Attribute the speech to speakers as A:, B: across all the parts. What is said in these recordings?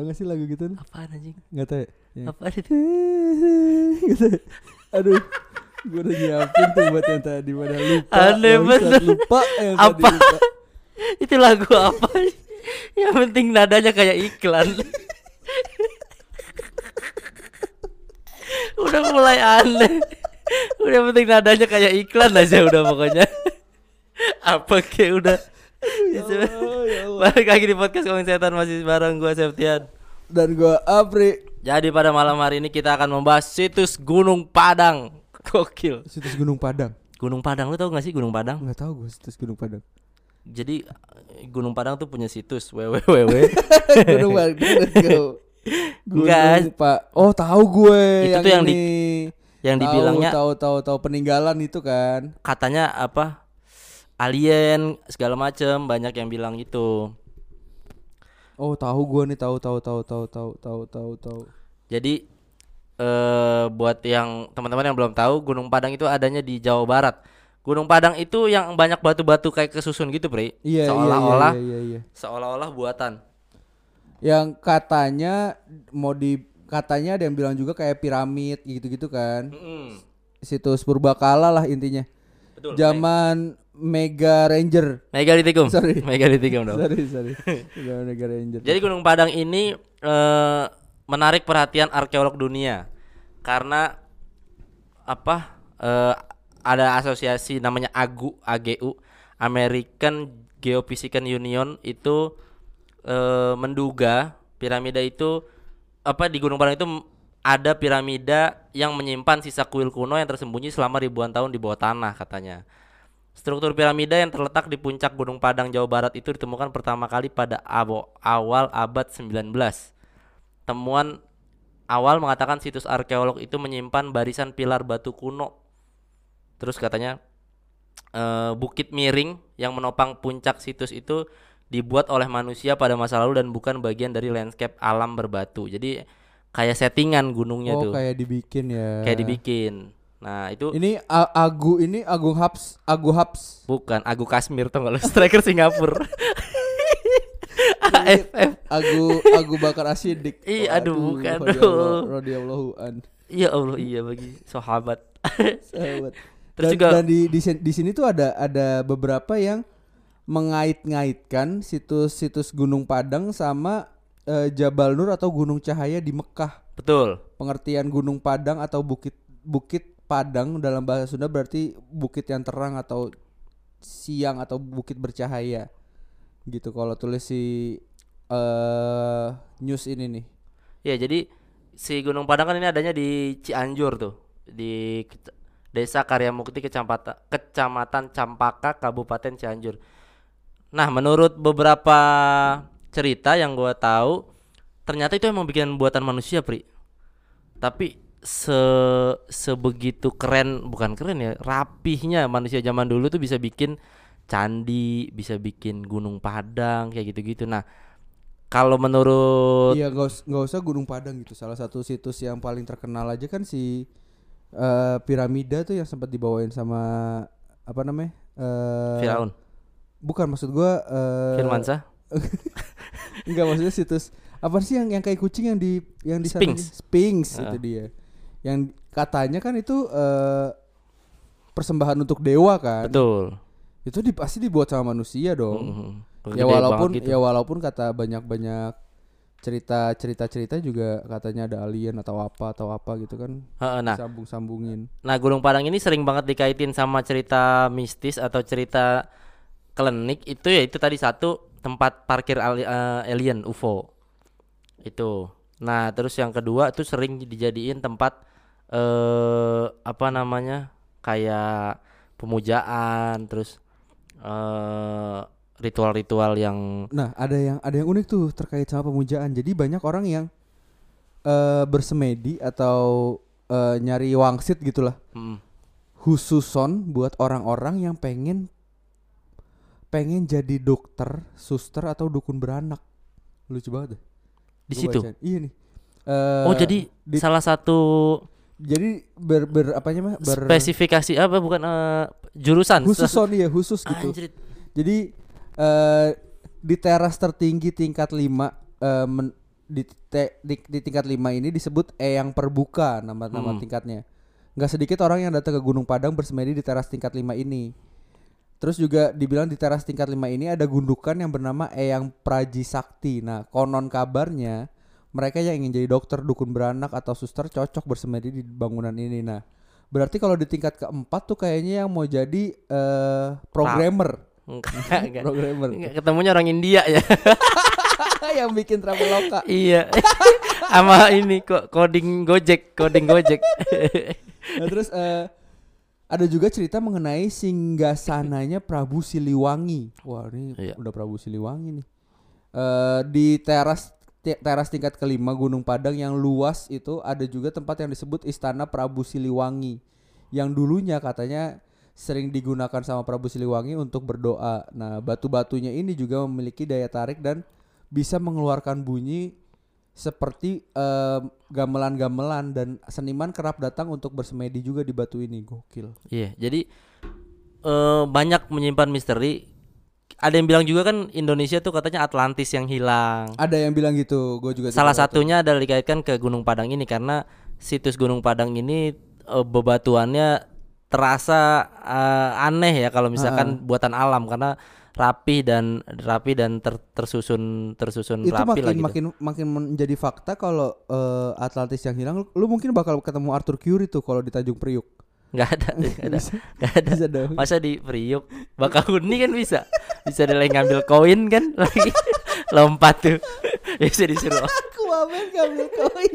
A: Tahu gak sih lagu gitu?
B: Apaan anjing?
A: Enggak tahu. ya? Yang-
B: Apaan itu?
A: gitu. Aduh, gue udah nyiapin tuh buat yang tadi pada lupa.
B: Aneh bener.
A: Lupa yang
B: Apa?
A: tadi lupa.
B: itu lagu apa? Yang penting nadanya kayak iklan. udah mulai aneh. Udah penting nadanya kayak iklan aja udah pokoknya. apa kayak udah.
A: Ya ya.
B: Balik lagi di podcast Ngomongin Setan masih bareng gua Septian.
A: Dan gue Apri.
B: Jadi pada malam hari ini kita akan membahas situs Gunung Padang. Gokil.
A: Situs Gunung Padang.
B: Gunung Padang lu tau gak sih Gunung Padang?
A: Enggak tahu gue situs Gunung Padang.
B: Jadi Gunung Padang tuh punya situs www.
A: Gunung Padang. Gunung
B: Enggak.
A: Pak. Oh, tahu gue
B: Itu tuh yang di-
A: ini.
B: yang
A: Tahu,
B: dibilangnya
A: tahu tahu tahu peninggalan itu kan.
B: katanya apa alien segala macem banyak yang bilang gitu
A: Oh, tahu gue nih, tahu tahu tahu tahu tahu tahu tahu tahu.
B: jadi eh buat yang teman-teman yang belum tahu Gunung Padang itu adanya di Jawa Barat Gunung Padang itu yang banyak batu-batu kayak kesusun gitu Pri
A: Iya, iya,
B: seolah-olah
A: iya, iya, iya.
B: seolah-olah buatan
A: Yang katanya mau di katanya ada yang bilang juga kayak piramid gitu-gitu kan.
B: Mm-mm.
A: Situs purbakala lah intinya.
B: betul
A: Zaman Mega Ranger.
B: Megalitikum
A: Sorry.
B: Megalitikum dong
A: sorry, sorry. Mega Ranger.
B: Jadi Gunung Padang ini eh, menarik perhatian arkeolog dunia karena apa? eh, ada asosiasi namanya AGU, AGU, American Geophysical Union itu eh, menduga piramida itu apa di Gunung Padang itu ada piramida yang menyimpan sisa kuil kuno yang tersembunyi selama ribuan tahun di bawah tanah katanya. Struktur piramida yang terletak di puncak Gunung Padang, Jawa Barat itu ditemukan pertama kali pada abo- awal abad 19. Temuan awal mengatakan situs arkeolog itu menyimpan barisan pilar batu kuno. Terus katanya eh, bukit miring yang menopang puncak situs itu dibuat oleh manusia pada masa lalu dan bukan bagian dari landscape alam berbatu. Jadi kayak settingan gunungnya
A: oh,
B: tuh.
A: kayak dibikin ya.
B: Kayak dibikin. Nah, itu
A: Ini A- Agu ini Agung Habs, Agu Habs.
B: Bukan, Agu Kasmir tuh kalau striker Singapura. AFF.
A: Agu Agu Bakar Asidik.
B: Ih, aduh, bukan,
A: radhiyallahu- an.
B: Iya Allah, iya bagi sahabat.
A: Sahabat.
B: Terus
A: dan,
B: juga-
A: dan di, di di sini tuh ada ada beberapa yang mengait-ngaitkan situs-situs Gunung Padang sama eh, Jabal Nur atau Gunung Cahaya di Mekah.
B: Betul.
A: Pengertian Gunung Padang atau bukit bukit Padang dalam bahasa Sunda berarti bukit yang terang atau siang atau bukit bercahaya. Gitu kalau tulis si eh news ini nih.
B: Ya, jadi si Gunung Padang kan ini adanya di Cianjur tuh, di Desa Karyamukti Kecamatan Kecamatan Campaka Kabupaten Cianjur. Nah, menurut beberapa cerita yang gua tahu, ternyata itu emang bikinan buatan manusia, Pri. Tapi se sebegitu keren, bukan keren ya, rapihnya manusia zaman dulu tuh bisa bikin candi, bisa bikin gunung Padang kayak gitu-gitu. Nah, kalau menurut
A: Iya nggak us- nggak usah Gunung Padang gitu. Salah satu situs yang paling terkenal aja kan si eh, piramida tuh yang sempat dibawain sama apa namanya? Eh,
B: Firaun,
A: Bukan maksud gua eh,
B: Firmansyah,
A: Enggak maksudnya situs apa sih yang yang kayak kucing yang di yang di
B: Sphinx.
A: Sphinx
B: Ah.
A: itu dia. Yang katanya kan itu eh, persembahan untuk dewa kan.
B: betul.
A: Itu di, pasti dibuat sama manusia dong.
B: Mhm.
A: Ya
B: Gede
A: walaupun
B: gitu.
A: ya walaupun kata banyak-banyak cerita cerita cerita juga katanya ada alien atau apa atau apa gitu kan
B: Heeh, nah,
A: sambung sambungin
B: nah Gunung Padang ini sering banget dikaitin sama cerita mistis atau cerita klinik itu ya itu tadi satu tempat parkir eh, alien UFO itu. Nah terus yang kedua itu sering dijadiin tempat eh apa namanya kayak pemujaan terus eh ritual-ritual yang
A: nah ada yang ada yang unik tuh terkait sama pemujaan jadi banyak orang yang eh bersemedi atau eh, nyari wangsit gitulah
B: mm,
A: khususon buat orang-orang yang pengen pengen jadi dokter, suster atau dukun beranak. Lucu banget deh.
B: di
A: Gua
B: situ.
A: bacain. Iya nih. Eh,
B: oh jadi
A: di-
B: salah satu
A: jadi ber, ber apanya mah ber
B: spesifikasi apa bukan eh, jurusan
A: khusus son ya khusus gitu.
B: Anjrit.
A: Jadi eh di teras tertinggi tingkat 5 eh, men- di, te- di, di tingkat 5 ini disebut Eyang Perbuka nama-nama
B: Hmm.
A: tingkatnya. Nggak sedikit orang yang datang ke Gunung Padang bersemedi di teras tingkat 5 ini. Terus juga dibilang di teras tingkat 5 ini ada gundukan yang bernama Eyang Praji Sakti. Nah, konon kabarnya mereka yang ingin jadi dokter, dukun beranak atau suster cocok bersemedi di bangunan ini. Nah, berarti kalau di tingkat keempat tuh kayaknya yang mau jadi eh programmer.
B: Enggak, enggak.
A: Programmer.
B: Enggak, ketemunya orang India ya.
A: yang bikin Traveloka.
B: iya. Sama ini kok coding Gojek, coding Gojek.
A: Nah, terus eh ada juga cerita mengenai singgasananya Prabu Siliwangi. Wah, ini
B: Iya.
A: udah Prabu Siliwangi nih. Eh di teras te- teras tingkat kelima Gunung Padang yang luas itu ada juga tempat yang disebut Istana Prabu Siliwangi yang dulunya katanya sering digunakan sama Prabu Siliwangi untuk berdoa. Nah, batu-batunya ini juga memiliki daya tarik dan bisa mengeluarkan bunyi seperti eh, gamelan-gamelan dan seniman kerap datang untuk bersemedi juga di batu ini. Gokil.
B: Iya, jadi eh banyak menyimpan misteri. Ada yang bilang juga kan Indonesia tuh katanya Atlantis yang hilang.
A: Ada yang bilang gitu, gue juga
B: Salah satunya adalah dikaitkan ke Gunung Padang ini karena situs Gunung Padang ini eh, bebatuannya terasa eh, aneh ya kalau misalkan buatan alam karena rapi dan rapi dan ter- tersusun tersusun
A: itu
B: rapi
A: makin
B: lah gitu.
A: makin makin menjadi fakta kalau eh, Atlantis yang hilang, lu, lu mungkin bakal ketemu Arthur Curry tuh kalau di Tanjung Priuk.
B: Nggak ada, nggak ada, nggak ada.
A: Bisa dong.
B: Masa di Priuk Bakahuni kan bisa Bisa lagi ngambil koin kan Lagi lompat tuh Bisa disuruh
A: Aku aman ngambil koin.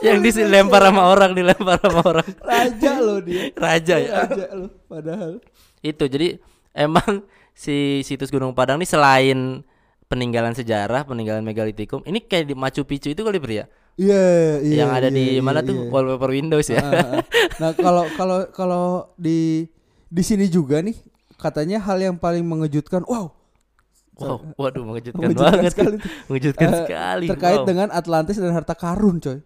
B: Yang dilempar sama orang Dilempar sama orang
A: Raja loh dia.
B: Raja ya
A: Raja loh padahal.
B: Itu jadi Emang si situs Gunung Padang ini selain peninggalan sejarah, peninggalan megalitikum, ini kayak di Machu Picchu itu kali ya?
A: Iya, iya.
B: yang ada
A: iya,
B: di
A: iya,
B: mana
A: iya.
B: tuh wallpaper Windows ya?
A: Ah, ah, ah. Nah, kalau kalau kalau di di sini juga nih katanya hal yang paling mengejutkan. Wow,
B: wow, waduh mengejutkan,
A: Mengejutkan
B: banget.
A: sekali
B: mengejutkan
A: Eh,
B: sekali.
A: terkait
B: wow.
A: dengan Atlantis dan harta karun, coy.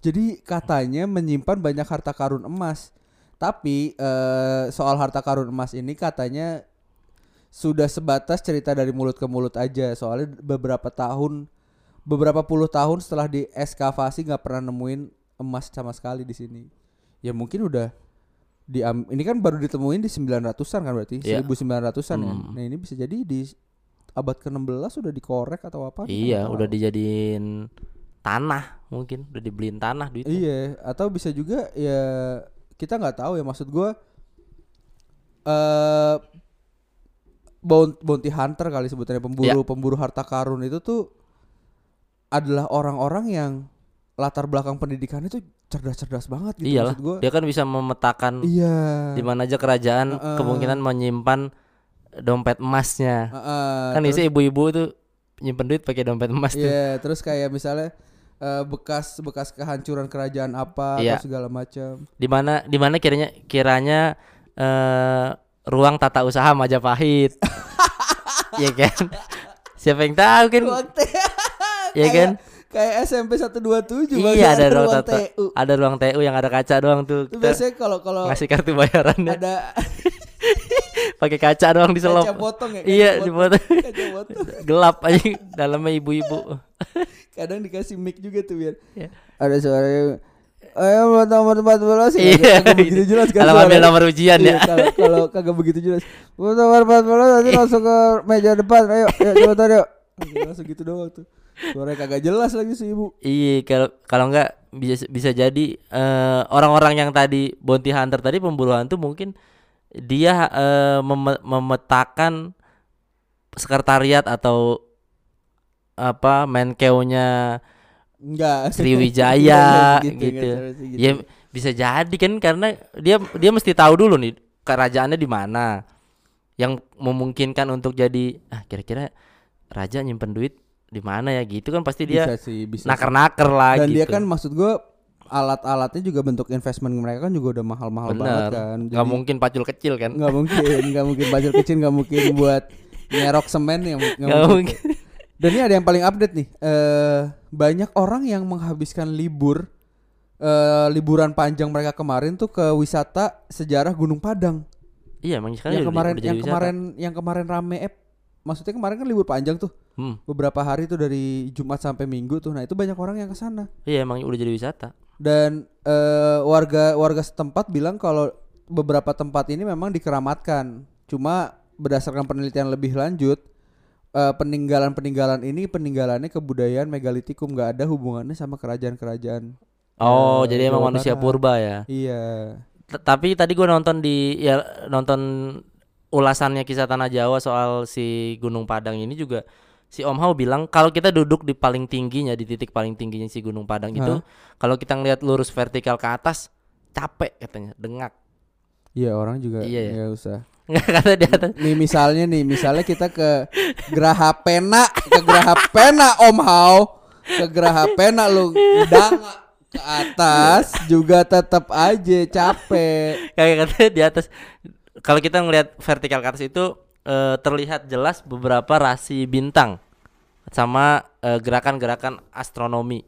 A: Jadi katanya menyimpan banyak harta karun emas. Tapi eh, soal harta karun emas ini katanya sudah sebatas cerita dari mulut ke mulut aja. Soalnya beberapa tahun, beberapa puluh tahun setelah dieskavasi nggak pernah nemuin emas sama sekali di sini. Ya mungkin udah di ini kan baru ditemuin di 900-an kan berarti
B: Iya.
A: 1900-an ya.
B: Hmm.
A: Nah, ini bisa jadi di abad ke-16 udah dikorek atau apa? kita
B: Iya,
A: nggak
B: udah dijadiin tanah mungkin, udah dibeliin tanah duitnya.
A: Iya, atau bisa juga ya kita nggak tahu ya maksud gua eh bounty, bounty hunter kali sebutannya pemburu pemburu harta karun itu tuh adalah orang-orang yang latar belakang pendidikannya tuh cerdas-cerdas banget gitu
B: Iyalah,
A: maksud gua.
B: dia kan bisa memetakan
A: Iya.
B: di mana aja kerajaan
A: Heeh.
B: kemungkinan menyimpan dompet emasnya.
A: Heeh,
B: kan
A: terus-
B: biasanya ibu-ibu tuh nyimpen duit pakai dompet emas tuh.
A: Iya, terus kayak misalnya eh, bekas bekas kehancuran kerajaan apa
B: Iya.
A: atau segala macam.
B: Di mana di mana kiranya kiranya eh ruang tata usaha Majapahit. Iya kan? Siapa yang tahu kan? Iya kan?
A: Kayak SMP 127
B: Iya ada ruang
A: ruang
B: tata,
A: TU.
B: ada ruang TU yang ada kaca doang tuh.
A: Itu biasanya kalau kalau
B: ngasih kartu bayarannya
A: ada
B: pakai kaca doang di selop.
A: kaca potong ya. kaca
B: Iya,
A: potong.
B: dipotong.
A: Kaca potong.
B: Gelap aja dalamnya ibu-ibu.
A: Kadang dikasih mic juga tuh biar.
B: Iya.
A: Ada suaranya. Ayo buat nomor 14 ya.
B: Iya,
A: Kagak begitu jelas kan.
B: Kalau
A: suaranya.
B: nomor ujian
A: Iya,
B: ya.
A: kalau kalau kagak begitu jelas. Nomor 14 nanti langsung ke meja depan. Ayo, ayo cepetan yuk. Langsung gitu doang tuh. Suaranya kagak jelas lagi si ibu.
B: Iya, kalau kalau enggak bisa bisa jadi eh, orang-orang yang tadi bounty hunter tadi pemburu hantu mungkin dia eh, meme- memetakan sekretariat atau apa menkeunya
A: Enggak.
B: Sriwijaya
A: Gitu,
B: gitu.
A: nggak gitu.
B: Ya bisa jadi kan karena dia dia mesti tahu dulu nih kerajaannya di mana. Yang memungkinkan untuk jadi ah kira-kira raja nyimpen duit di mana ya gitu kan pasti dia naker-naker lah
A: Dan
B: gitu.
A: dia kan maksud gua alat-alatnya juga bentuk investment mereka kan juga udah mahal-mahal banget kan.
B: Nggak mungkin pacul kecil kan?
A: nggak mungkin, nggak mungkin budget kecil, nggak mungkin buat nyerok semen ya, nggak
B: Nggak
A: mungkin. Dan ini ada yang paling update nih. Eh banyak orang yang menghabiskan libur eh liburan panjang mereka kemarin tuh ke wisata sejarah Gunung Padang.
B: Iya, emang
A: yang kemarin
B: jadi
A: yang
B: wisata.
A: kemarin yang kemarin rame eh maksudnya kemarin kan libur panjang tuh.
B: Hmm.
A: Beberapa hari tuh dari Jumat sampai Minggu tuh. Nah, itu banyak orang yang ke sana.
B: Iya emang udah jadi wisata.
A: Dan eh, warga warga setempat bilang kalau beberapa tempat ini memang dikeramatkan. Cuma berdasarkan penelitian lebih lanjut eh, peninggalan-peninggalan ini peninggalannya kebudayaan megalitikum nggak ada hubungannya sama kerajaan-kerajaan.
B: Oh,
A: Eh,
B: jadi emang manusia
A: Tengah.
B: purba ya.
A: Iya.
B: T- Tapi tadi gue nonton di ya nonton ulasannya kisah tanah Jawa soal si Gunung Padang ini juga si Om Hao bilang kalau kita duduk di paling tingginya di titik paling tingginya si Gunung Padang itu
A: Hah?
B: kalau kita ngelihat lurus vertikal ke atas capek katanya dengak
A: Iya, orang juga
B: Iya ya.
A: usah.
B: nggak kata di atas
A: Nih misalnya nih, misalnya kita ke Geraha Pena, ke Geraha Pena Om Hao, ke Geraha Pena lu danga ke atas juga tetap aja capek.
B: kayak katanya di atas kalau kita ngelihat vertikal ke atas itu eh, terlihat jelas beberapa rasi bintang sama eh, gerakan-gerakan astronomi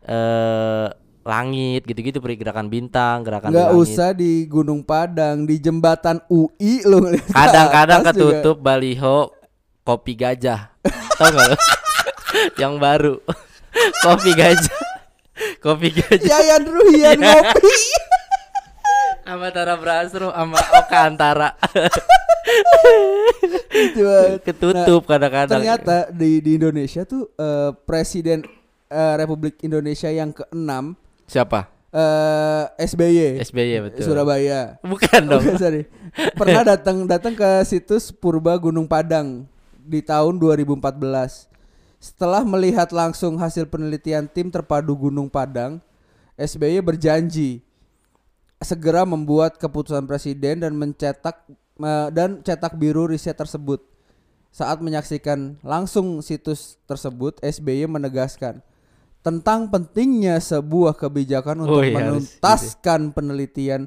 B: eh langit gitu-gitu Pri. gerakan bintang gerakan
A: Nggak
B: langit.
A: usah di Gunung Padang, di jembatan UI ke
B: kadang-kadang
A: juga.
B: ketutup baliho kopi gajah tau gak lo yang baru kopi gajah kopi gajah
A: Yayan Ruhian
B: Iya.
A: ngopi.
B: sama Tara Brasro sama Oka Antara. Ketutup kadang-kadang
A: Ternyata di di Indonesia tuh eh, presiden eh, Republik Indonesia yang keenam
B: siapa
A: eh SBY
B: SBY betul
A: Surabaya.
B: bukan dong
A: Bukan, sorry. Pernah datang datang ke situs Purba Gunung Padang di tahun 2014. Setelah melihat langsung hasil penelitian tim terpadu Gunung Padang, SBY berjanji segera membuat keputusan presiden dan mencetak eh, dan cetak biru riset tersebut. Saat menyaksikan langsung situs tersebut, SBY menegaskan tentang pentingnya sebuah kebijakan untuk
B: Oh iya,
A: menuntaskan penelitian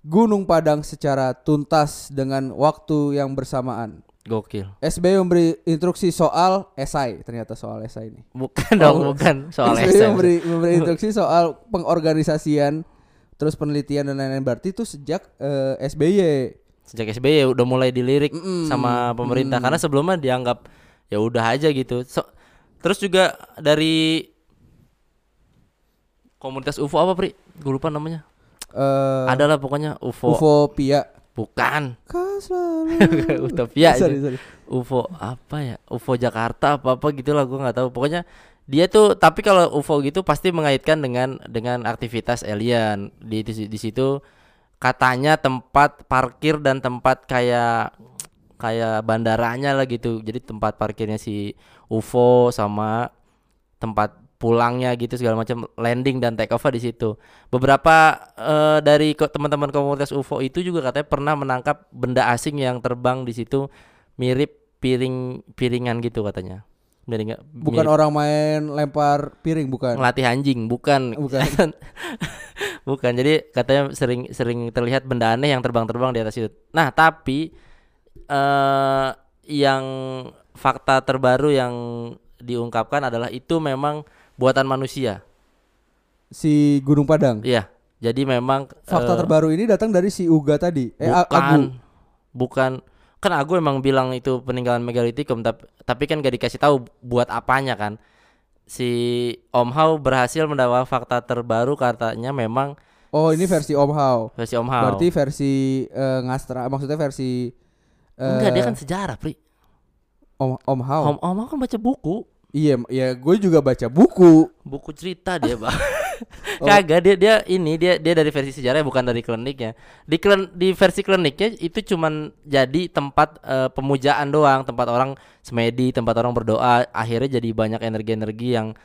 A: Gunung Padang secara tuntas dengan waktu yang bersamaan.
B: gokil
A: SBY memberi instruksi soal esai, ternyata soal esai ini.
B: bukan dong
A: Oh.
B: bukan soal
A: SBY
B: SM
A: memberi, memberi instruksi soal pengorganisasian, terus penelitian dan lain-lain. Berarti itu sejak eh, SBY.
B: Sejak SBY udah mulai dilirik
A: Mm-mm.
B: sama pemerintah
A: Mm.
B: karena sebelumnya dianggap ya udah aja gitu So- terus juga dari komunitas UFO apa Pri? Gue lupa namanya
A: Eh,
B: adalah pokoknya UFO,
A: UFO Pia.
B: bukan. Utopia
A: sorry, sorry.
B: UFO apa ya UFO Jakarta apa apa gitulah gue nggak tahu pokoknya dia tuh tapi kalau UFO gitu pasti mengaitkan dengan dengan aktivitas alien di di, di situ katanya tempat parkir dan tempat kayak kayak bandaranya lah gitu jadi tempat parkirnya si UFO sama tempat pulangnya gitu segala macam landing dan take off di situ beberapa eh, dari teman-teman komunitas UFO itu juga katanya pernah menangkap benda asing yang terbang di situ mirip piring piringan gitu katanya Mirip?
A: Bukan orang main lempar piring, bukan.
B: ngelatih anjing bukan
A: Bukan.
B: bukan jadi katanya sering sering terlihat benda aneh yang terbang-terbang di atas itu nah tapi eh yang fakta terbaru yang diungkapkan adalah itu memang buatan manusia
A: Si Gunung Padang.
B: iya jadi memang
A: Fakta
B: eh,
A: terbaru ini datang dari si Uga tadi. Eh,
B: bukan
A: Agu.
B: bukan kan aku emang bilang itu peninggalan megalitikum tapi tapi kan gak dikasih tahu buat apanya kan si Om Hao berhasil mendapat fakta terbaru katanya memang
A: Oh, ini versi Om Hao.
B: versi Om Hao
A: Berarti versi eh, ngastra, maksudnya versi eh,
B: enggak dia kan sejarah pri
A: Om Om Hao.
B: Om Om Hao kan baca buku
A: Iya, ya gue juga baca buku.
B: buku cerita dia bang
A: Oh.
B: kagak dia dia ini dia dia dari versi sejarah bukan dari kliniknya. Di klen, di versi kliniknya itu cuman jadi tempat eh, pemujaan doang. Tempat orang semedi tempat orang berdoa. Akhirnya jadi banyak energi-energi yang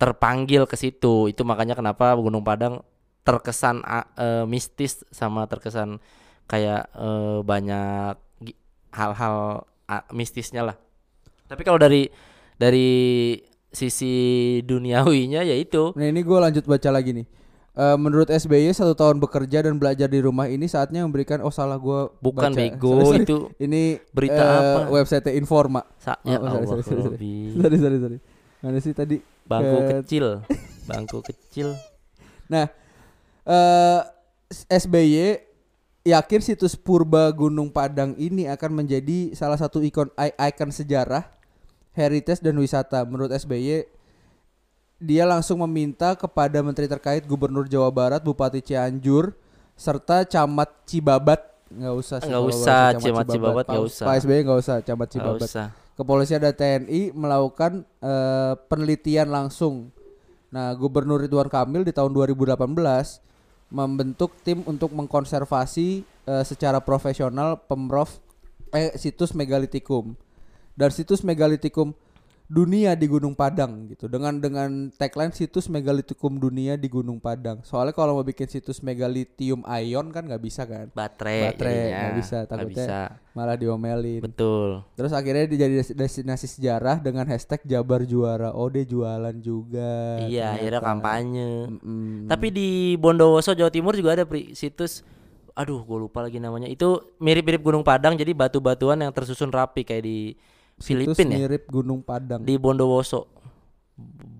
B: terpanggil ke situ. Itu makanya kenapa Gunung Padang terkesan eh, mistis sama terkesan kayak eh, banyak hal-hal a- mistisnya lah. Tapi kalau dari dari sisi duniawinya yaitu
A: Nah, ini gue lanjut baca lagi nih. Eh, menurut SBY satu tahun bekerja dan belajar di rumah ini saatnya memberikan oh salah gue
B: Bukan bego, itu
A: ini
B: berita
A: eh,
B: apa?
A: website Informa
B: Sa
A: Oh, sorry, sorry, sorry, sorry. Sorry sorry sorry mana sih tadi
B: Bangku
A: Ke-
B: kecil, bangku kecil.
A: nah eh SBY yakin situs purba Gunung Padang ini akan menjadi salah satu ikon ikon sejarah, heritage dan wisata. Menurut SBY, dia langsung meminta kepada menteri terkait Gubernur Jawa Barat, Bupati Cianjur, serta Camat Cibabat nggak usah
B: Nggak usah,
A: bahasa
B: Camat Cibabat nggak usah.
A: Pak SBY nggak usah Camat Cibabat
B: usah.
A: kepolisian dan TNI melakukan eh, penelitian langsung. Nah, Gubernur Ridwan Kamil di tahun 2018 membentuk tim untuk mengkonservasi eh, secara profesional pemprov eh situs megalitikum dan situs megalitikum dunia di Gunung Padang gitu dengan dengan tagline situs megalitikum dunia di Gunung Padang. Soalnya kalau mau bikin situs megalitium ion kan nggak bisa kan,
B: Baterai.
A: Baterai, nggak bisa, takutnya
B: bisa.
A: malah diomelin.
B: Betul.
A: Terus akhirnya dia jadi des- destinasi sejarah dengan hashtag Jabar Juara. Oh dia jualan juga.
B: Iya, akhirnya
A: ternyata.
B: kampanye.
A: Mm-mm.
B: Tapi di Bondowoso Jawa Timur juga ada Pri, situs aduh gue lupa lagi namanya. Itu mirip-mirip Gunung Padang jadi batu-batuan yang tersusun rapi kayak di Filipina ya.
A: mirip Gunung Padang.
B: Di Bondowoso.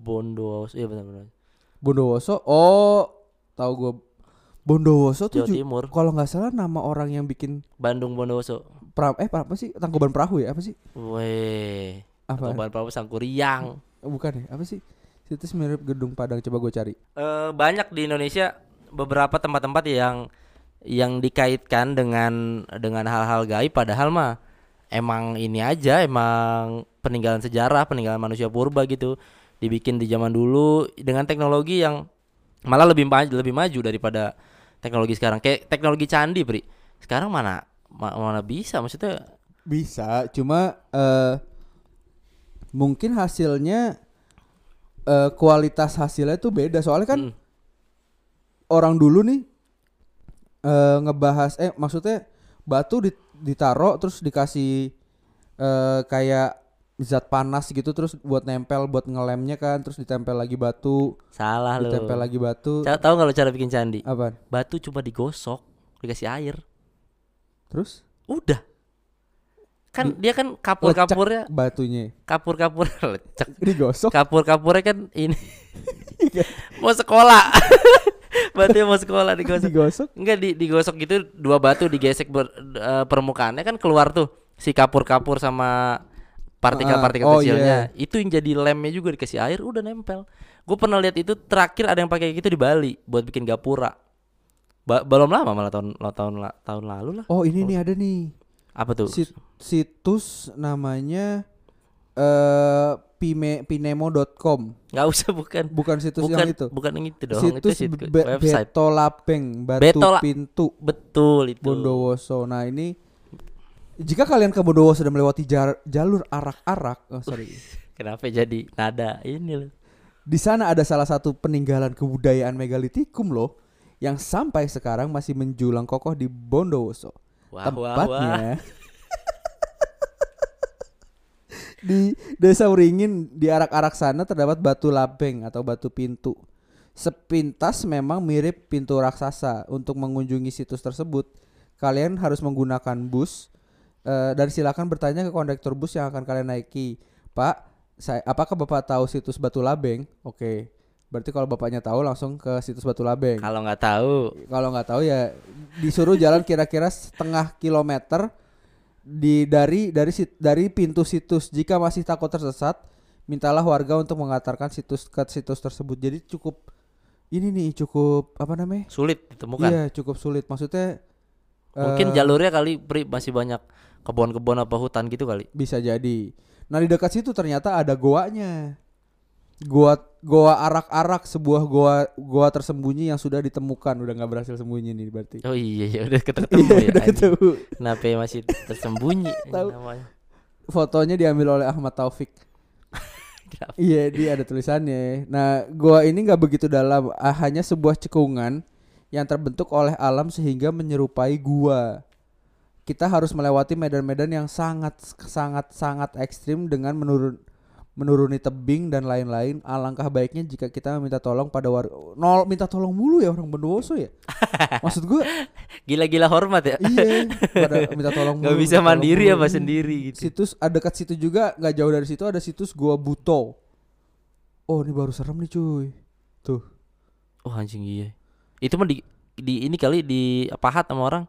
B: Bondowoso iya benar-benar.
A: Bondowoso. Oh, tahu gue. Bondowoso tuh
B: Jawa Timur,
A: kalau nggak salah nama orang yang bikin
B: Bandung Bondowoso.
A: pra eh apa sih tangkuban perahu ya apa sih?
B: Weh.
A: Apa?
B: Tangkuban Perahu Sangkuriang.
A: Oh, bukan ya apa sih? Situs mirip Gedung Padang. Coba gue cari.
B: Eh, banyak di Indonesia beberapa tempat-tempat yang yang dikaitkan dengan dengan hal-hal gaib padahal mah emang ini aja emang peninggalan sejarah peninggalan manusia purba gitu dibikin di zaman dulu dengan teknologi yang malah lebih maju lebih maju daripada teknologi sekarang. Kayak teknologi candi pri. Sekarang mana ma- mana bisa? Maksudnya
A: Bisa, cuma eh mungkin hasilnya eh kualitas hasilnya tuh beda. Soalnya kan
B: mm,
A: orang dulu nih eh ngebahas eh maksudnya batu dit- ditaro terus dikasih eh kayak zat panas gitu terus buat nempel buat ngelemnya kan terus ditempel lagi batu.
B: Salah loh
A: ditempel lagi batu.
B: Ca- tahu nggak lo cara bikin candi?
A: Apa
B: batu cuma digosok dikasih air.
A: Terus?
B: Udah. Kan dia kan kapur-kapurnya,
A: batunya.
B: Kapur-kapur lecek.
A: digosok?
B: Kapur-kapurnya kan ini. Mau sekolah. Batunya mau sekolah digosok.
A: digosok
B: Enggak di, digosok gitu dua batu digesek ber, eh, permukaannya kan keluar tuh si kapur-kapur sama partikel-partikel
A: Ah, oh
B: kecilnya. Itu yang jadi lemnya juga dikasih air udah nempel. Gue pernah lihat itu terakhir ada yang pakai gitu di Bali buat bikin gapura. Ba- belum lama malah tahun tahun tahun lalu lah.
A: oh ini nih ada nih
B: Apa tuh?
A: Sit- situs namanya eh pime pinemo.com
B: Nggak usah bukan.
A: bukan situs
B: bukan
A: yang itu
B: bukan yang itu dong.
A: situs
B: itu situs
A: Be-
B: website.
A: Betolapeng Batu
B: Betola-
A: Pintu
B: Betul itu.
A: Bondowoso. Nah ini jika kalian ke Bondowoso dan melewati jar- jalur arak-arak, oh sorry,
B: Kenapa jadi nada ini loh?
A: di sana ada salah satu peninggalan kebudayaan megalitikum loh, yang sampai sekarang masih menjulang kokoh di Bondowoso.
B: Wah, wah, wah.
A: Tempatnya di Desa Uringin di arak-arak sana terdapat batu lapeng atau batu pintu. Sepintas memang mirip pintu raksasa. Untuk mengunjungi situs tersebut, kalian harus menggunakan bus eh, dan silakan bertanya ke kondektur bus yang akan kalian naiki. Pak, saya apakah Bapak tahu situs Batu Labeng? Oke. Berarti kalau bapaknya tahu langsung ke situs Batu Labeng.
B: Kalau nggak tahu,
A: Kalau nggak tahu ya disuruh jalan kira-kira setengah kilometer di dari dari sit- dari pintu situs. Jika masih takut tersesat, mintalah warga untuk mengantarkan situs ke situs tersebut. Jadi cukup ini nih cukup apa namanya?
B: sulit ditemukan.
A: Iya cukup sulit. Maksudnya
B: Mungkin
A: eh,
B: jalurnya kali Pri, masih banyak kebun-kebun apa hutan gitu kali.
A: bisa jadi. Nah di dekat situ ternyata ada goanya. Goa goa arak-arak sebuah goa goa tersembunyi yang sudah ditemukan udah nggak berhasil sembunyi nih berarti.
B: Oh iya ya udah ketemu
A: Iya,
B: ya.
A: udah ketemu.
B: Kenapa ya masih tersembunyi
A: Tahu.
B: namanya?
A: Fotonya diambil oleh Ahmad Taufik. Iya, dia ada tulisannya. Nah, gua ini nggak begitu dalam, ah, hanya sebuah cekungan yang terbentuk oleh alam sehingga menyerupai gua. Kita harus melewati medan-medan yang sangat sangat sangat ekstrim dengan menurun menuruni tebing dan lain-lain. Alangkah baiknya jika kita meminta tolong pada warga. Nol minta tolong mulu ya orang Bondowoso ya. Maksud gua
B: Gila-gila hormat ya.
A: iya pada minta tolong
B: Gak
A: mulu,
B: bisa
A: minta tolong
B: mandiri
A: mulu.
B: apa sendiri gitu.
A: Situs ada dekat situ juga nggak jauh dari situ ada situs gua Buto. Oh ini baru serem nih cuy. Tuh
B: Oh anjing iya. Itu mah di di ini kali di pahat sama orang.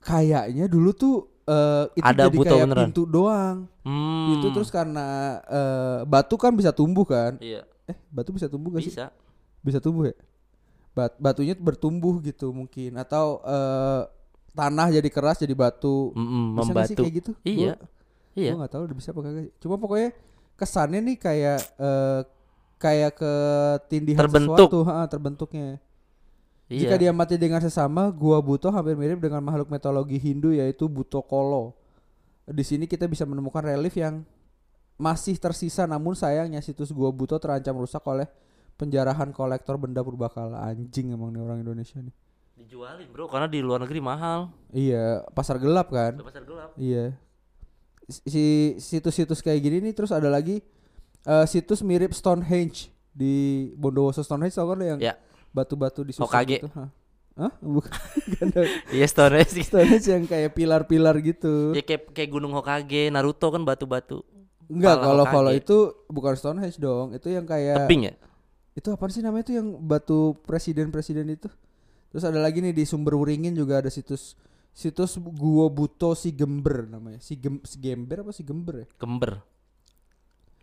A: kayaknya dulu tuh eh, itu
B: Ada
A: jadi
B: buto
A: kayak
B: beneran.
A: pintu doang.
B: Hmm.
A: Pintu terus karena eh, batu kan bisa tumbuh kan?
B: Iya,
A: Eh, batu bisa tumbuh gak sih?
B: bisa.
A: Bisa tumbuh ya? Bat batunya bertumbuh gitu mungkin atau eh, tanah jadi keras jadi batu.
B: Mm-mm,
A: Bisa nggak sih kayak gitu?
B: Iya.
A: Gua-
B: Iya.
A: Gue nggak tahu udah bisa apa kagak. Cuma pokoknya kesannya nih kayak eh, kayak ketindihan
B: Terbentuk.
A: sesuatu, ha, terbentuknya.
B: Iya.
A: Jika diamati dengan sesama, gua buto hampir mirip dengan makhluk mitologi Hindu yaitu Buto Kolo. Di sini kita bisa menemukan relief yang masih tersisa namun sayangnya situs gua buto terancam rusak oleh penjarahan kolektor benda purbakala. Anjing emang nih orang Indonesia nih.
B: Dijualin, Bro, karena di luar negeri mahal.
A: Iya, pasar gelap kan?
B: Pasar gelap.
A: Iya. Si situs-situs kayak gini nih terus ada lagi eh, situs mirip Stonehenge di Bondowoso Stonehenge tau kan yang
B: Ya.
A: Batu-batu disusun
B: Hokage.
A: gitu. Hah? Hah? Bukan.
B: Iya, Stone sih.
A: Stonehenge yang kayak pilar-pilar gitu.
B: Ya kayak kayak Gunung Hokage, Naruto kan batu-batu.
A: Enggak, kalau kalau itu bukan Stonehenge dong. Itu yang kayak
B: Tebing ya?
A: itu apa sih namanya itu yang batu presiden-presiden itu. Terus ada lagi nih di Sumber Wuringin juga ada situs situs Gua Buto si Gember namanya. Si, Gem, si Gember apa si Gember ya?
B: Gember.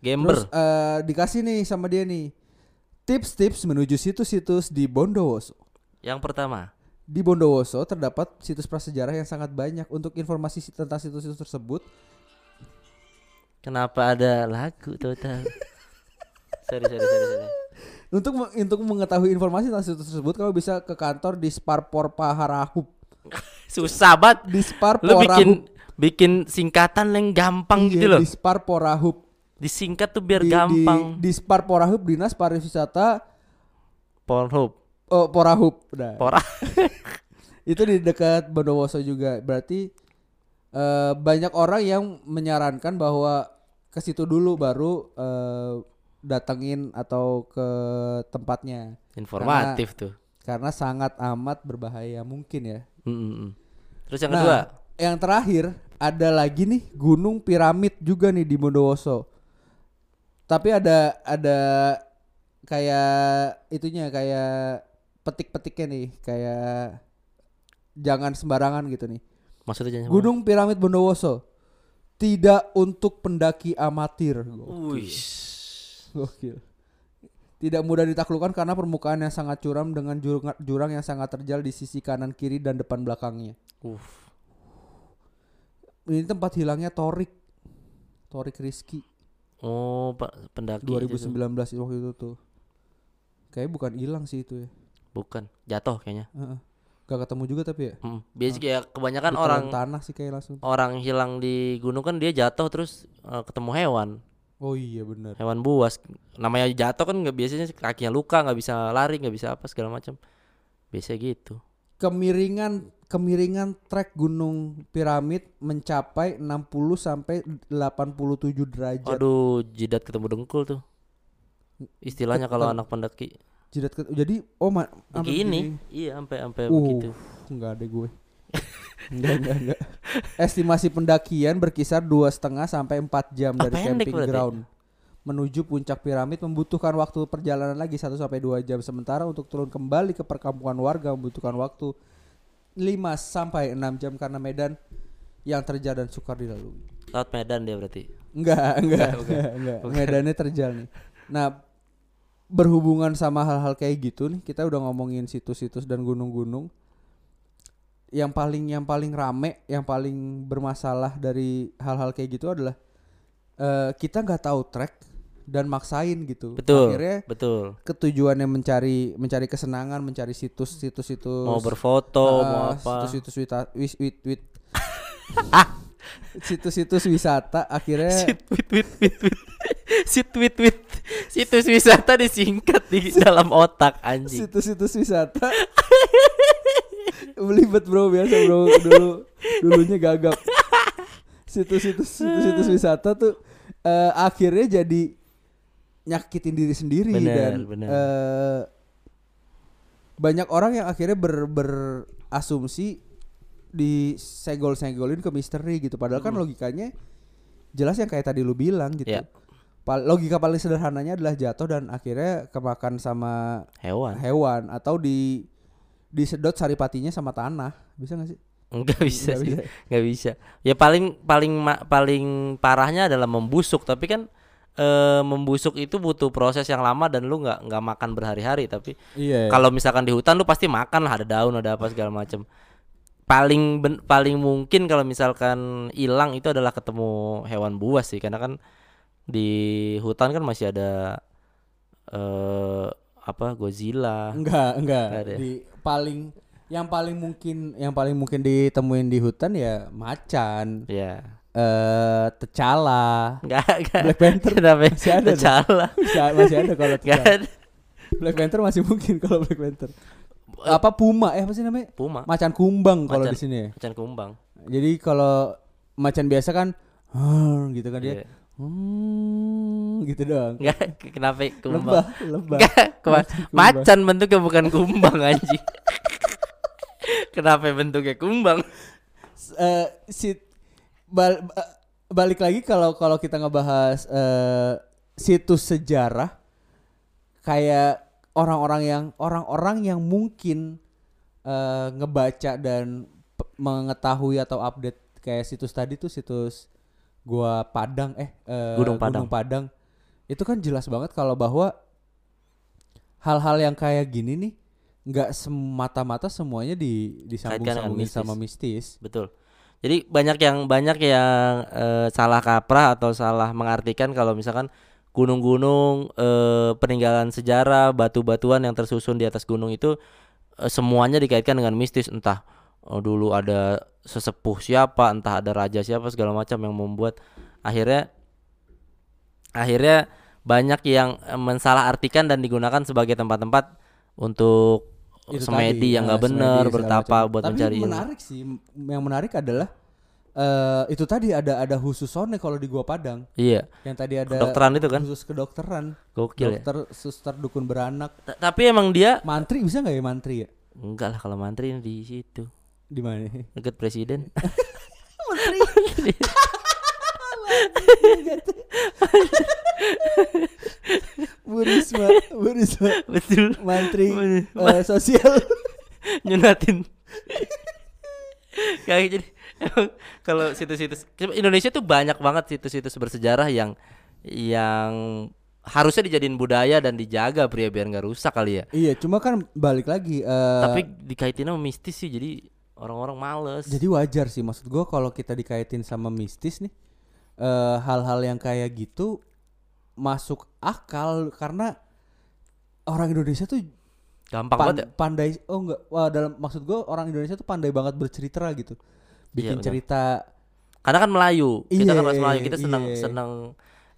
A: Terus
B: Gember.
A: eh, dikasih nih sama dia nih tips-tips menuju situs-situs di Bondowoso.
B: Yang pertama,
A: Di Bondowoso terdapat situs prasejarah yang sangat banyak. Untuk informasi si- tentang situs-situs tersebut,
B: kenapa ada lagu total? sorry, sorry, sorry, sorry.
A: untuk untuk mengetahui informasi tentang situs tersebut, kamu bisa ke kantor di Sparpor Paharahub.
B: Susah banget.
A: Di
B: Lu bikin bikin singkatan yang gampang gitu
A: Iya,
B: loh.
A: Di Sparporahub.
B: Disingkat tuh biar
A: Di-
B: gampang.
A: Di, di Sparporahub Dinas Pariwisata
B: Pornhub.
A: oh, Porahub. Udah.
B: Pora.
A: itu di dekat Bondowoso juga berarti eh, banyak orang yang menyarankan bahwa ke situ dulu baru eh, datengin atau ke tempatnya
B: Informatif tuh.
A: karena sangat amat berbahaya mungkin ya.
B: Mm, mm. Terus yang
A: Nah,
B: kedua,
A: yang terakhir ada lagi nih Gunung Piramid juga nih di Bondowoso. Tapi ada ada kayak itunya kayak petik-petiknya nih, kayak jangan sembarangan gitu nih.
B: maksudnya jangan
A: Gunung Piramid Bondowoso tidak untuk pendaki amatir. Gokil. Tidak mudah ditaklukkan karena permukaan yang sangat curam dengan jurang, jurang yang sangat terjal di sisi kanan kiri dan depan belakangnya.
B: Uh.
A: Ini tempat hilangnya Torik. Torik Rizky
B: Oh, Pak pendaki itu
A: 2019
B: tuh.
A: waktu itu tuh. Kayaknya bukan hilang sih itu ya.
B: Bukan, jatuh kayaknya.
A: Heeh. Gak ketemu juga tapi ya.
B: Mm. Biasanya kayak kebanyakan orang
A: tanah sih kayak langsung.
B: orang hilang di gunung kan dia jatuh terus eh, ketemu hewan,
A: Oh iya benar.
B: hewan buas. Namanya jatuh kan nggak biasanya kakinya luka, nggak bisa lari, nggak bisa apa segala macam. Biasa gitu.
A: Kemiringan kemiringan trek Gunung Piramid mencapai 60 sampai 87 derajat.
B: Aduh, jidat ketemu dengkul tuh. Istilahnya kalau
A: Ketemu.
B: anak pendaki
A: Jidat ke- jadi oh ma
B: begini. Iya, sampai sampai
A: Uh,
B: begitu.
A: Enggak ada gue. enggak, enggak, enggak. Estimasi pendakian berkisar dua setengah sampai 4 jam
B: Ah,
A: dari camping
B: berarti.
A: ground menuju puncak piramid membutuhkan waktu perjalanan lagi 1 sampai 2 jam sementara untuk turun kembali ke perkampungan warga membutuhkan waktu 5 sampai 6 jam karena medan yang terjal dan sukar dilalui.
B: Laut Medan dia berarti.
A: Enggak, enggak,
B: Bukan,
A: enggak, enggak. Medannya terjal nih. Nah, berhubungan sama hal-hal kayak gitu nih, kita udah ngomongin situs-situs dan gunung-gunung. Yang paling yang paling rame, yang paling bermasalah dari hal-hal kayak gitu adalah eh, kita nggak tahu trek dan maksain gitu.
B: Betul.
A: Akhirnya
B: Betul.
A: ketujuannya mencari mencari kesenangan, mencari situs-situs
B: Mau berfoto,
A: Ah,
B: mau apa.
A: Situs-situs wita, wis, wit, wit. situs-situs wisata akhirnya
B: Sit wit wit wit wit. Sit wit wit. Situs wisata disingkat di dalam otak anjing.
A: situs-situs wisata belibet bro biasa bro dulu dulunya gagap situs-situs situs-situs wisata tuh eh, akhirnya jadi nyakitin diri sendiri
B: Bener,
A: dan
B: bener.
A: eh, banyak orang yang akhirnya ber berasumsi disegol-segolin ke misteri gitu padahal kan logikanya jelas yang kayak tadi lu bilang gitu
B: Ya.
A: Pal- logika paling sederhananya adalah jatuh dan akhirnya kemakan sama
B: Hewan.
A: hewan atau di disedot saripatinya sama tanah bisa gak sih
B: Enggak bisa
A: Nggak
B: sih,
A: bisa.
B: nggak bisa. Ya paling paling paling parahnya adalah membusuk, tapi kan eh, membusuk itu butuh proses yang lama dan lu nggak nggak makan berhari-hari. Tapi
A: Iya.
B: kalau misalkan di hutan lu pasti makan lah, ada daun, ada apa segala macam. Paling ben- paling mungkin kalau misalkan hilang itu adalah ketemu hewan buas sih, karena kan di hutan kan masih ada eh apa Godzilla.
A: Enggak, enggak.
B: Nggak ada ya?
A: Di paling yang paling mungkin yang paling mungkin ditemuin di hutan ya macan,
B: Ya.
A: Eh tecala,
B: Enggak, enggak.
A: Black Panther
B: Kenapa?
A: masih ada tuh.
B: Salah.
A: masih, masih ada kalau
B: ada.
A: Black Panther masih mungkin kalau Black Panther. Apa puma? Eh apa sih namanya?
B: Puma.
A: Macan kumbang kalau di sini ya.
B: Macan kumbang.
A: Jadi kalau macan biasa kan gitu kan dia.
B: Iya.
A: Hmm, gitu doang.
B: Enggak, kenapa kumbang?
A: Lebah, lebah.
B: Enggak,
A: Macan kumbang.
B: macan bentuknya bukan kumbang anjing. kenapa bentuknya kumbang?
A: eh si bal- balik lagi kalau kalau kita ngebahas eh, situs sejarah kayak orang-orang yang orang-orang yang mungkin eh, ngebaca dan mengetahui atau update kayak situs tadi tuh situs gua Padang eh eh,
B: Gunung Padang.
A: Padang itu kan jelas banget kalau bahwa hal-hal yang kayak gini nih nggak semata-mata semuanya di disambung-sambungin sama mistis.
B: Betul. Jadi banyak yang banyak yang eh, salah kaprah atau salah mengartikan kalau misalkan gunung-gunung eh, peninggalan sejarah, batu-batuan yang tersusun di atas gunung itu eh, semuanya dikaitkan dengan mistis. Entah oh, dulu ada sesepuh siapa, entah ada raja siapa segala macam yang membuat akhirnya akhirnya banyak yang eh, mensalahartikan dan digunakan sebagai tempat-tempat untuk
A: Itu
B: semedi
A: tadi,
B: yang nggak
A: nah,
B: benar bertapa
A: macam.
B: buat
A: Tapi
B: mencari
A: menarik sih yang menarik adalah eh itu tadi ada ada khusus sone kalau di gua Padang.
B: Iya,
A: yang tadi ada
B: Kedokteran itu kan?
A: khusus kedokteran.
B: Gokil ya.
A: dokter suster dukun beranak.
B: Ta- Tapi emang dia
A: mantri bisa nggak ya mantri ya?
B: Enggak lah kalau mantri di situ.
A: Di mana?
B: Deket presiden.
A: mantri Burisma
B: Betul.
A: mantri
B: Ma-
A: eh, sosial
B: Nyunatin. Kayak jadi kalau situs-situs Indonesia tuh banyak banget situs-situs bersejarah yang yang harusnya dijadiin budaya dan dijaga pria biar nggak rusak kali ya.
A: iya cuma kan balik lagi eh,
B: Tapi dikaitin sama mistis sih jadi orang-orang males.
A: Jadi wajar sih maksud gua kalau kita dikaitin sama mistis nih eh, hal-hal yang kayak gitu masuk akal karena orang Indonesia tuh
B: gampang
A: pan-
B: banget ya.
A: pandai oh enggak wah dalam maksud gua orang Indonesia tuh pandai banget bercerita gitu. Bikin
B: benar.
A: cerita
B: Karena kan Melayu. Kita kan
A: Iya,
B: ras Melayu, kita senang
A: iya.
B: senang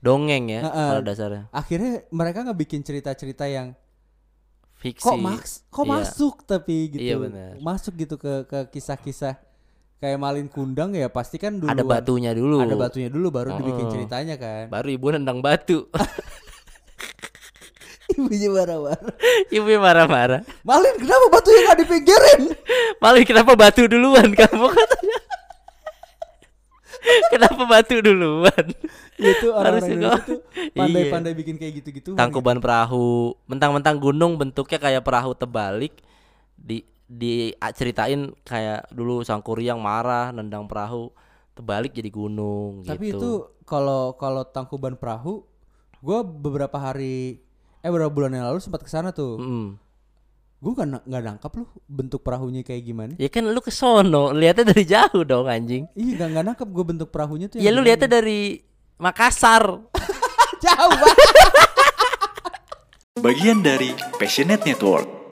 B: dongeng ya
A: Heeh.
B: pada dasarnya.
A: akhirnya mereka ngebikin cerita-cerita yang
B: Fiksi.
A: kok maks kok
B: Iya.
A: masuk tapi gitu.
B: Iya.
A: Masuk gitu ke ke kisah-kisah kayak Malin Kundang ya pasti kan dulu
B: Ada batunya dulu.
A: Ada batunya dulu baru dibikin
B: Heeh.
A: ceritanya kan.
B: Baru ibu nendang batu.
A: Ibunya marah-marah.
B: ibu marah-marah.
A: Malin kenapa batunya nggak dipinggirin?
B: Malah kenapa batu duluan kamu katanya? kenapa batu duluan?
A: itu orang-orang Indonesia tuh
B: Iya.
A: pandai-pandai bikin kayak gitu-gitu.
B: Tangkuban perahu, mentang-mentang gunung bentuknya kayak perahu terbalik di di ceritain kayak dulu sang kuryang marah nendang perahu terbalik jadi gunung
A: Tapi
B: gitu.
A: itu kalau kalau Tangkuban Perahu, gue beberapa hari eh beberapa bulan yang lalu sempat ke sana tuh.
B: Mm.
A: Gue nggak na- nggak nangkap loh bentuk perahunya kayak gimana.
B: Ya kan lu ke sono, lihatnya dari jauh dong anjing.
A: Iya nggak nggak nangkap gue bentuk perahunya tuh.
B: Ya lu lihatnya dari Makassar.
A: jauh banget.
C: Bagian dari Passionate Network.